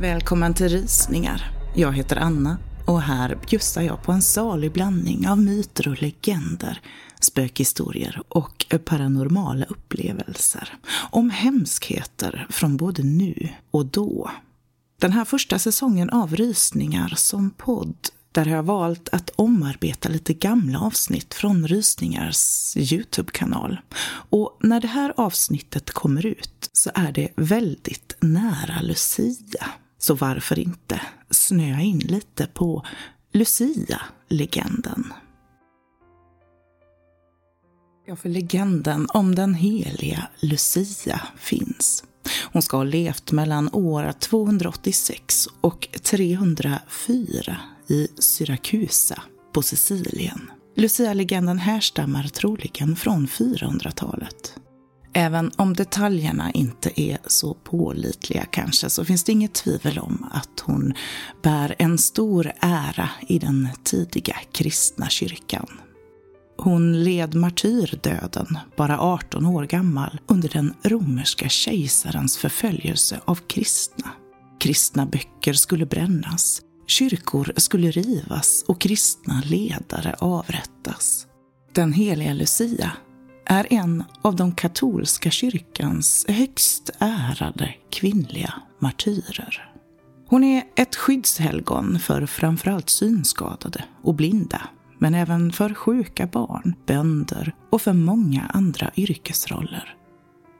Välkommen till Rysningar. Jag heter Anna och här bjussar jag på en salig blandning av myter och legender, spökhistorier och paranormala upplevelser. Om hemskheter från både nu och då. Den här första säsongen av Rysningar som podd där har jag valt att omarbeta lite gamla avsnitt från Rysningars Youtube-kanal. Och när det här avsnittet kommer ut så är det väldigt nära Lucia. Så varför inte snöa in lite på Lucia-legenden? Ja, för legenden om den heliga Lucia finns. Hon ska ha levt mellan år 286 och 304 i Syrakusa på Sicilien. Lucia-legenden härstammar troligen från 400-talet. Även om detaljerna inte är så pålitliga kanske så finns det inget tvivel om att hon bär en stor ära i den tidiga kristna kyrkan. Hon led martyrdöden, bara 18 år gammal, under den romerska kejsarens förföljelse av kristna. Kristna böcker skulle brännas, kyrkor skulle rivas och kristna ledare avrättas. Den heliga Lucia är en av de katolska kyrkans högst ärade kvinnliga martyrer. Hon är ett skyddshelgon för framförallt synskadade och blinda, men även för sjuka barn, bönder och för många andra yrkesroller.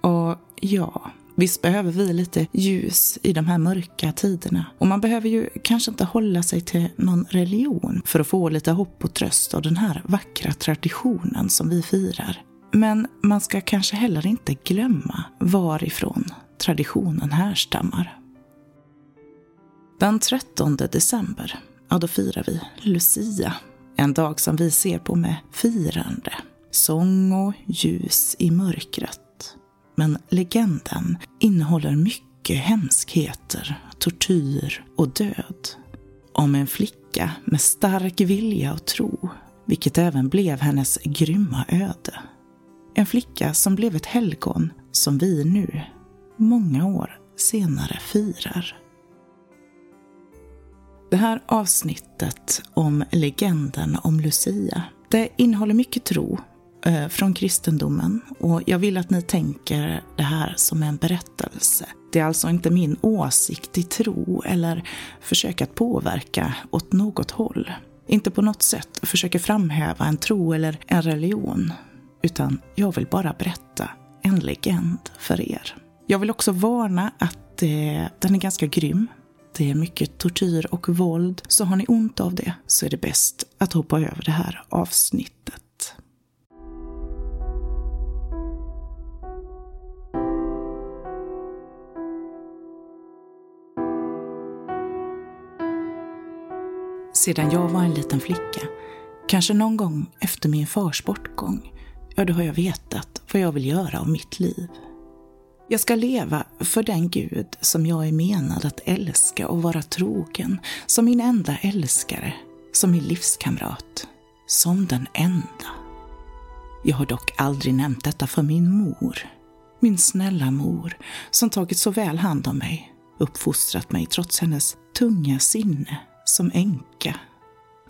Och ja, Visst behöver vi lite ljus i de här mörka tiderna. Och man behöver ju kanske inte hålla sig till någon religion för att få lite hopp och tröst av den här vackra traditionen som vi firar. Men man ska kanske heller inte glömma varifrån traditionen härstammar. Den 13 december, ja då firar vi Lucia. En dag som vi ser på med firande. Sång och ljus i mörkret. Men legenden innehåller mycket hemskheter, tortyr och död. Om en flicka med stark vilja och tro, vilket även blev hennes grymma öde. En flicka som blev ett helgon som vi nu, många år senare, firar. Det här avsnittet om legenden om Lucia, det innehåller mycket tro eh, från kristendomen och jag vill att ni tänker det här som en berättelse. Det är alltså inte min åsikt i tro eller försök att påverka åt något håll. Inte på något sätt försöka framhäva en tro eller en religion utan jag vill bara berätta en legend för er. Jag vill också varna att eh, den är ganska grym. Det är mycket tortyr och våld, så har ni ont av det så är det bäst att hoppa över det här avsnittet. Sedan jag var en liten flicka, kanske någon gång efter min fars bortgång, ja då har jag vetat vad jag vill göra av mitt liv. Jag ska leva för den Gud som jag är menad att älska och vara trogen, som min enda älskare, som min livskamrat, som den enda. Jag har dock aldrig nämnt detta för min mor, min snälla mor, som tagit så väl hand om mig, uppfostrat mig trots hennes tunga sinne som änka.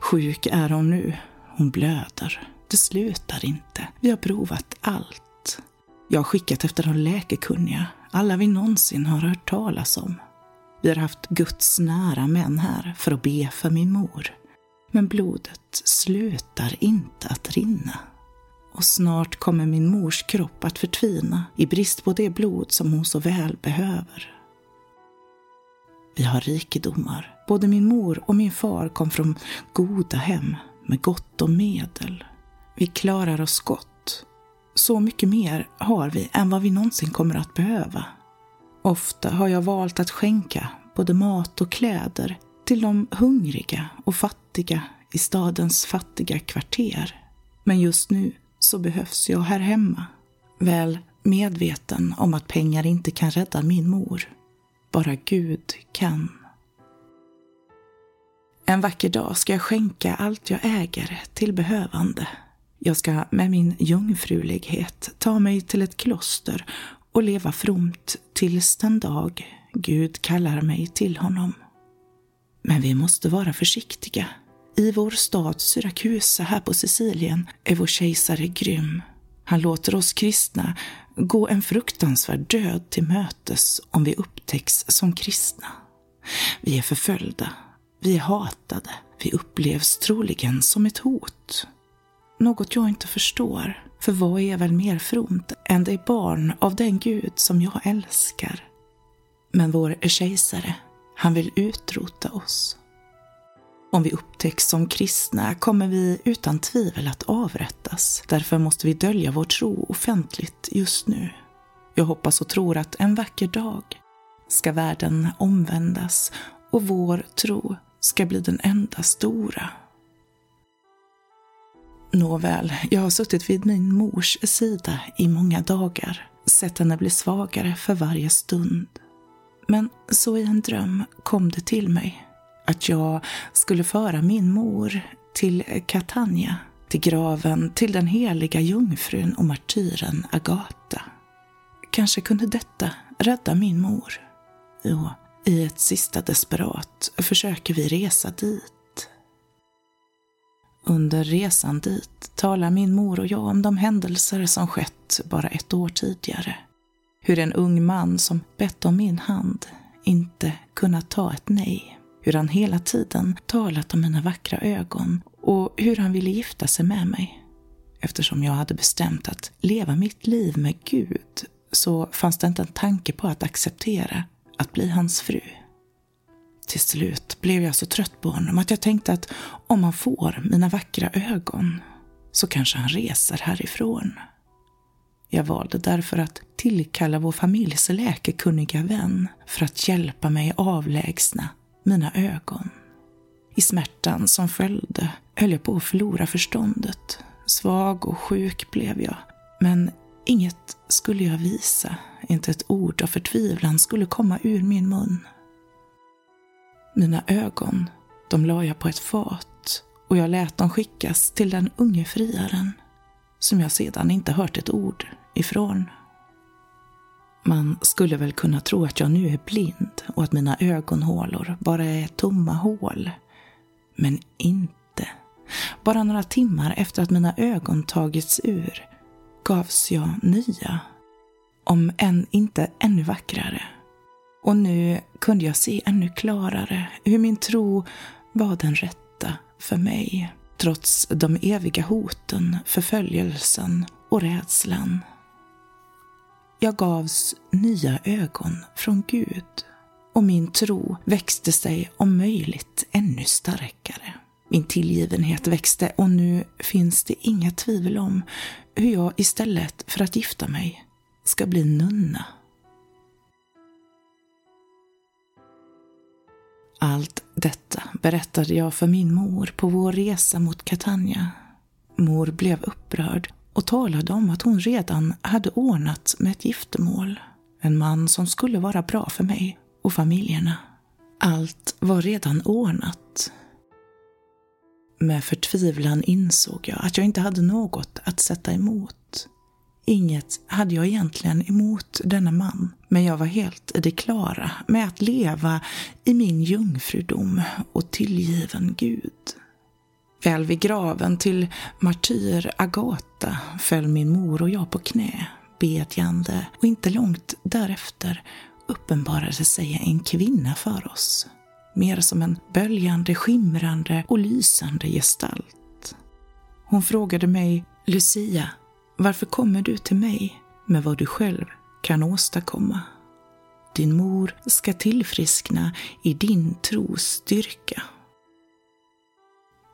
Sjuk är hon nu, hon blöder. Det slutar inte. Vi har provat allt. Jag har skickat efter de läkekunniga, alla vi någonsin har hört talas om. Vi har haft Guds nära män här för att be för min mor. Men blodet slutar inte att rinna. Och snart kommer min mors kropp att förtvina i brist på det blod som hon så väl behöver. Vi har rikedomar. Både min mor och min far kom från goda hem med gott om medel. Vi klarar oss gott. Så mycket mer har vi än vad vi någonsin kommer att behöva. Ofta har jag valt att skänka både mat och kläder till de hungriga och fattiga i stadens fattiga kvarter. Men just nu så behövs jag här hemma. Väl medveten om att pengar inte kan rädda min mor. Bara Gud kan. En vacker dag ska jag skänka allt jag äger till behövande. Jag ska med min jungfrulighet ta mig till ett kloster och leva fromt tills den dag Gud kallar mig till honom. Men vi måste vara försiktiga. I vår stad Syrakusa här på Sicilien är vår kejsare grym. Han låter oss kristna gå en fruktansvärd död till mötes om vi upptäcks som kristna. Vi är förföljda, vi är hatade, vi upplevs troligen som ett hot. Något jag inte förstår, för vad är väl mer fromt än det barn av den Gud som jag älskar? Men vår kejsare, han vill utrota oss. Om vi upptäcks som kristna kommer vi utan tvivel att avrättas. Därför måste vi dölja vår tro offentligt just nu. Jag hoppas och tror att en vacker dag ska världen omvändas och vår tro ska bli den enda stora. Nåväl, jag har suttit vid min mors sida i många dagar, sett henne bli svagare för varje stund. Men så i en dröm kom det till mig att jag skulle föra min mor till Catania, till graven till den heliga jungfrun och martyren Agata. Kanske kunde detta rädda min mor. Jo, i ett sista desperat försöker vi resa dit. Under resan dit talar min mor och jag om de händelser som skett bara ett år tidigare. Hur en ung man som bett om min hand inte kunnat ta ett nej. Hur han hela tiden talat om mina vackra ögon och hur han ville gifta sig med mig. Eftersom jag hade bestämt att leva mitt liv med Gud så fanns det inte en tanke på att acceptera att bli hans fru. Till slut blev jag så trött på honom att jag tänkte att om han får mina vackra ögon så kanske han reser härifrån. Jag valde därför att tillkalla vår familjs läkekunniga vän för att hjälpa mig avlägsna mina ögon. I smärtan som följde höll jag på att förlora förståndet. Svag och sjuk blev jag. Men inget skulle jag visa. Inte ett ord av förtvivlan skulle komma ur min mun. Mina ögon, de la jag på ett fat och jag lät dem skickas till den unge friaren som jag sedan inte hört ett ord ifrån. Man skulle väl kunna tro att jag nu är blind och att mina ögonhålor bara är tomma hål. Men inte. Bara några timmar efter att mina ögon tagits ur gavs jag nya. Om än inte ännu vackrare. Och nu kunde jag se ännu klarare hur min tro var den rätta för mig. Trots de eviga hoten, förföljelsen och rädslan. Jag gavs nya ögon från Gud och min tro växte sig om möjligt ännu starkare. Min tillgivenhet växte och nu finns det inga tvivel om hur jag istället för att gifta mig ska bli nunna. Allt detta berättade jag för min mor på vår resa mot Catania. Mor blev upprörd och talade om att hon redan hade ordnat med ett giftermål. En man som skulle vara bra för mig och familjerna. Allt var redan ordnat. Med förtvivlan insåg jag att jag inte hade något att sätta emot. Inget hade jag egentligen emot denna man, men jag var helt i det klara med att leva i min jungfrudom och tillgiven Gud. Väl vid graven till martyr Agata föll min mor och jag på knä, bedjande och inte långt därefter uppenbarade sig en kvinna för oss. Mer som en böljande, skimrande och lysande gestalt. Hon frågade mig, Lucia, varför kommer du till mig med vad du själv kan åstadkomma? Din mor ska tillfriskna i din tros styrka.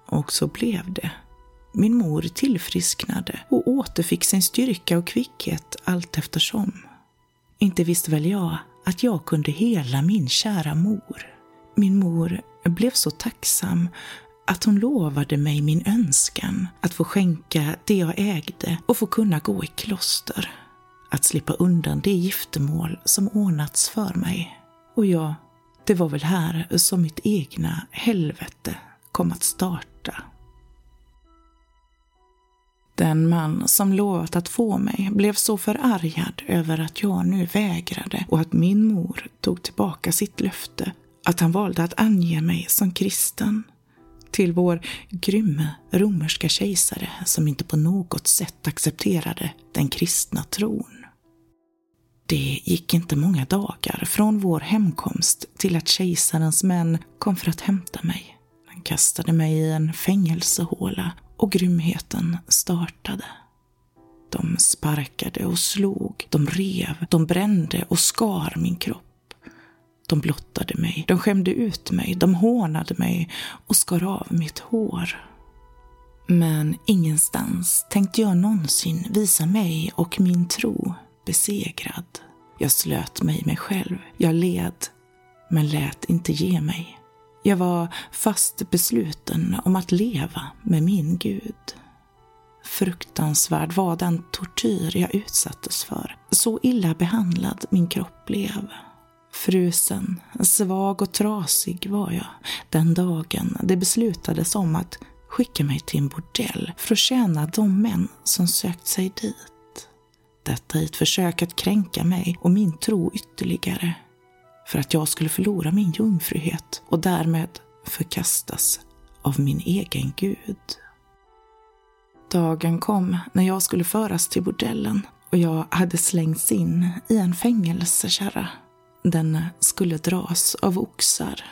Och så blev det. Min mor tillfrisknade och återfick sin styrka och kvickhet allt eftersom. Inte visste väl jag att jag kunde hela min kära mor. Min mor blev så tacksam att hon lovade mig min önskan att få skänka det jag ägde och få kunna gå i kloster. Att slippa undan det giftermål som ordnats för mig. Och ja, det var väl här som mitt egna helvete kom att starta. Den man som lovat att få mig blev så förargad över att jag nu vägrade och att min mor tog tillbaka sitt löfte att han valde att ange mig som kristen till vår grymme romerska kejsare som inte på något sätt accepterade den kristna tron. Det gick inte många dagar från vår hemkomst till att kejsarens män kom för att hämta mig. Han kastade mig i en fängelsehåla och grymheten startade. De sparkade och slog, de rev, de brände och skar min kropp. De blottade mig, de skämde ut mig, de hånade mig och skar av mitt hår. Men ingenstans tänkte jag någonsin visa mig och min tro besegrad. Jag slöt mig mig själv, jag led, men lät inte ge mig. Jag var fast besluten om att leva med min Gud. Fruktansvärd var den tortyr jag utsattes för. Så illa behandlad min kropp blev. Frusen, svag och trasig var jag den dagen det beslutades om att skicka mig till en bordell för att tjäna de män som sökt sig dit. Detta i ett försök att kränka mig och min tro ytterligare för att jag skulle förlora min jungfruhet och därmed förkastas av min egen Gud. Dagen kom när jag skulle föras till bordellen och jag hade slängts in i en fängelsekärra den skulle dras av oxar.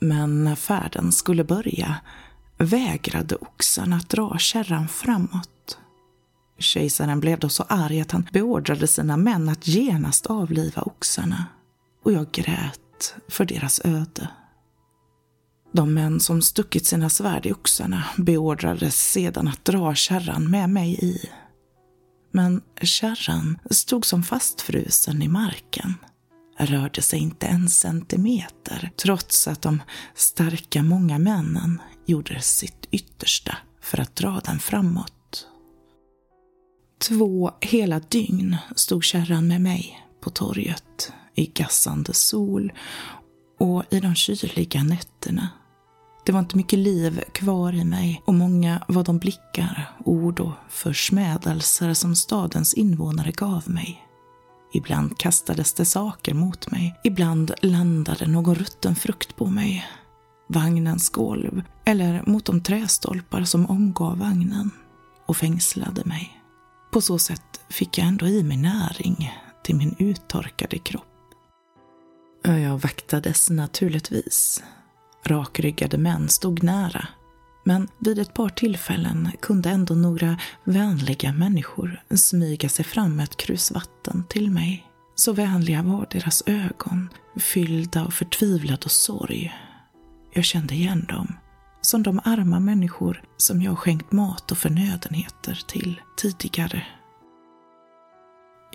Men när färden skulle börja vägrade oxarna att dra kärran framåt. Kejsaren blev då så arg att han beordrade sina män att genast avliva oxarna. Och jag grät för deras öde. De män som stuckit sina svärd i oxarna beordrades sedan att dra kärran med mig i. Men kärran stod som fastfrusen i marken rörde sig inte en centimeter trots att de starka många männen gjorde sitt yttersta för att dra den framåt. Två hela dygn stod kärran med mig på torget i gassande sol och i de kyliga nätterna. Det var inte mycket liv kvar i mig och många var de blickar, ord och försmädelser som stadens invånare gav mig. Ibland kastades det saker mot mig. Ibland landade någon rutten frukt på mig. Vagnens golv eller mot de trästolpar som omgav vagnen och fängslade mig. På så sätt fick jag ändå i mig näring till min uttorkade kropp. Jag vaktades naturligtvis. Rakryggade män stod nära men vid ett par tillfällen kunde ändå några vänliga människor smyga sig fram med ett krus vatten till mig. Så vänliga var deras ögon, fyllda av förtvivlad och sorg. Jag kände igen dem, som de arma människor som jag skänkt mat och förnödenheter till tidigare.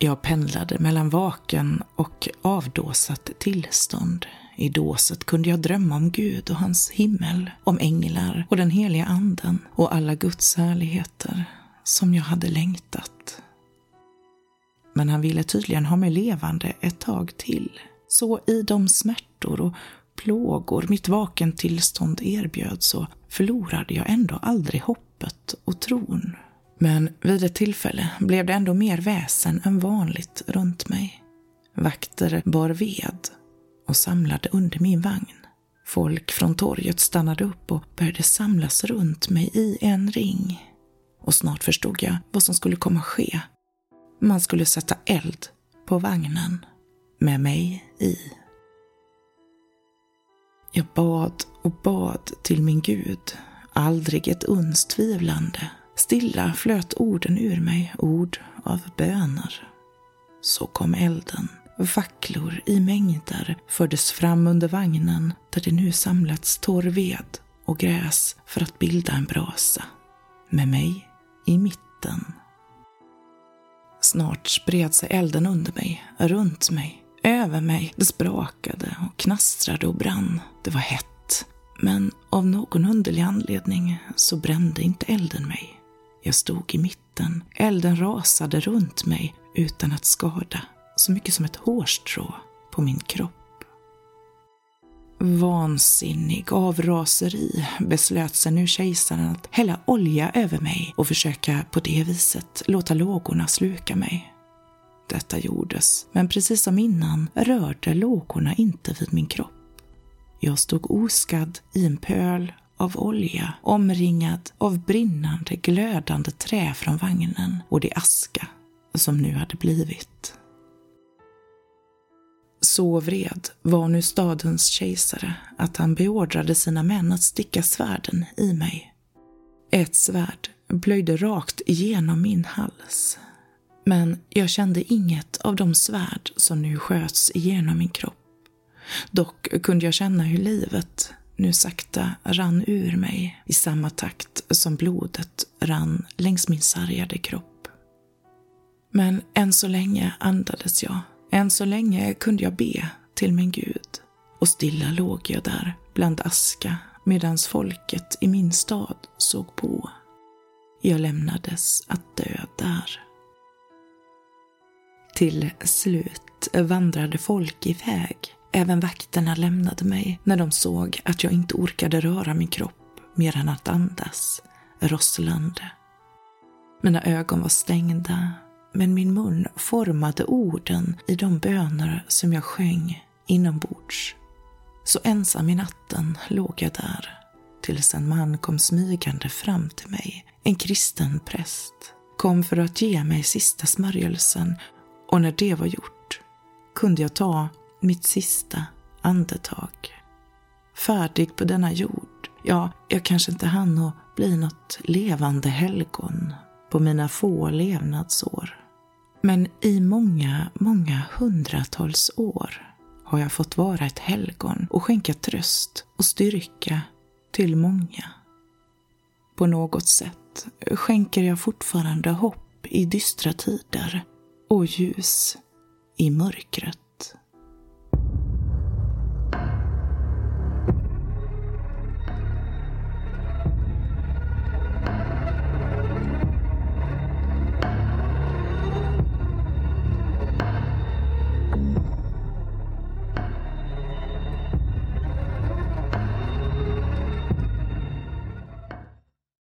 Jag pendlade mellan vaken och avdåsat tillstånd i dåset kunde jag drömma om Gud och hans himmel, om änglar och den heliga anden och alla Guds härligheter som jag hade längtat. Men han ville tydligen ha mig levande ett tag till. Så i de smärtor och plågor mitt vaken tillstånd erbjöd så förlorade jag ändå aldrig hoppet och tron. Men vid ett tillfälle blev det ändå mer väsen än vanligt runt mig. Vakter bar ved och samlade under min vagn. Folk från torget stannade upp och började samlas runt mig i en ring. Och snart förstod jag vad som skulle komma ske. Man skulle sätta eld på vagnen med mig i. Jag bad och bad till min Gud, aldrig ett uns tvivlande. Stilla flöt orden ur mig, ord av böner. Så kom elden Vacklor i mängder fördes fram under vagnen där det nu samlats torr ved och gräs för att bilda en brasa. Med mig i mitten. Snart spred sig elden under mig, runt mig, över mig. Det sprakade och knastrade och brann. Det var hett. Men av någon underlig anledning så brände inte elden mig. Jag stod i mitten. Elden rasade runt mig utan att skada så mycket som ett hårstrå på min kropp. Vansinnig av raseri beslöt sig nu kejsaren att hälla olja över mig och försöka på det viset låta lågorna sluka mig. Detta gjordes, men precis som innan rörde lågorna inte vid min kropp. Jag stod oskadd i en pöl av olja omringad av brinnande glödande trä från vagnen och det aska som nu hade blivit. Så vred var nu stadens kejsare att han beordrade sina män att sticka svärden i mig. Ett svärd blöjde rakt igenom min hals. Men jag kände inget av de svärd som nu sköts igenom min kropp. Dock kunde jag känna hur livet nu sakta rann ur mig i samma takt som blodet rann längs min sargade kropp. Men än så länge andades jag. Än så länge kunde jag be till min Gud. Och stilla låg jag där bland aska medan folket i min stad såg på. Jag lämnades att dö där. Till slut vandrade folk iväg Även vakterna lämnade mig när de såg att jag inte orkade röra min kropp mer än att andas rosslande. Mina ögon var stängda, men min mun formade orden i de böner som jag sjöng inombords. Så ensam i natten låg jag där tills en man kom smygande fram till mig, en kristen präst, kom för att ge mig sista smörjelsen och när det var gjort kunde jag ta mitt sista andetag. Färdig på denna jord. Ja, jag kanske inte hann att bli något levande helgon på mina få levnadsår. Men i många, många hundratals år har jag fått vara ett helgon och skänka tröst och styrka till många. På något sätt skänker jag fortfarande hopp i dystra tider och ljus i mörkret.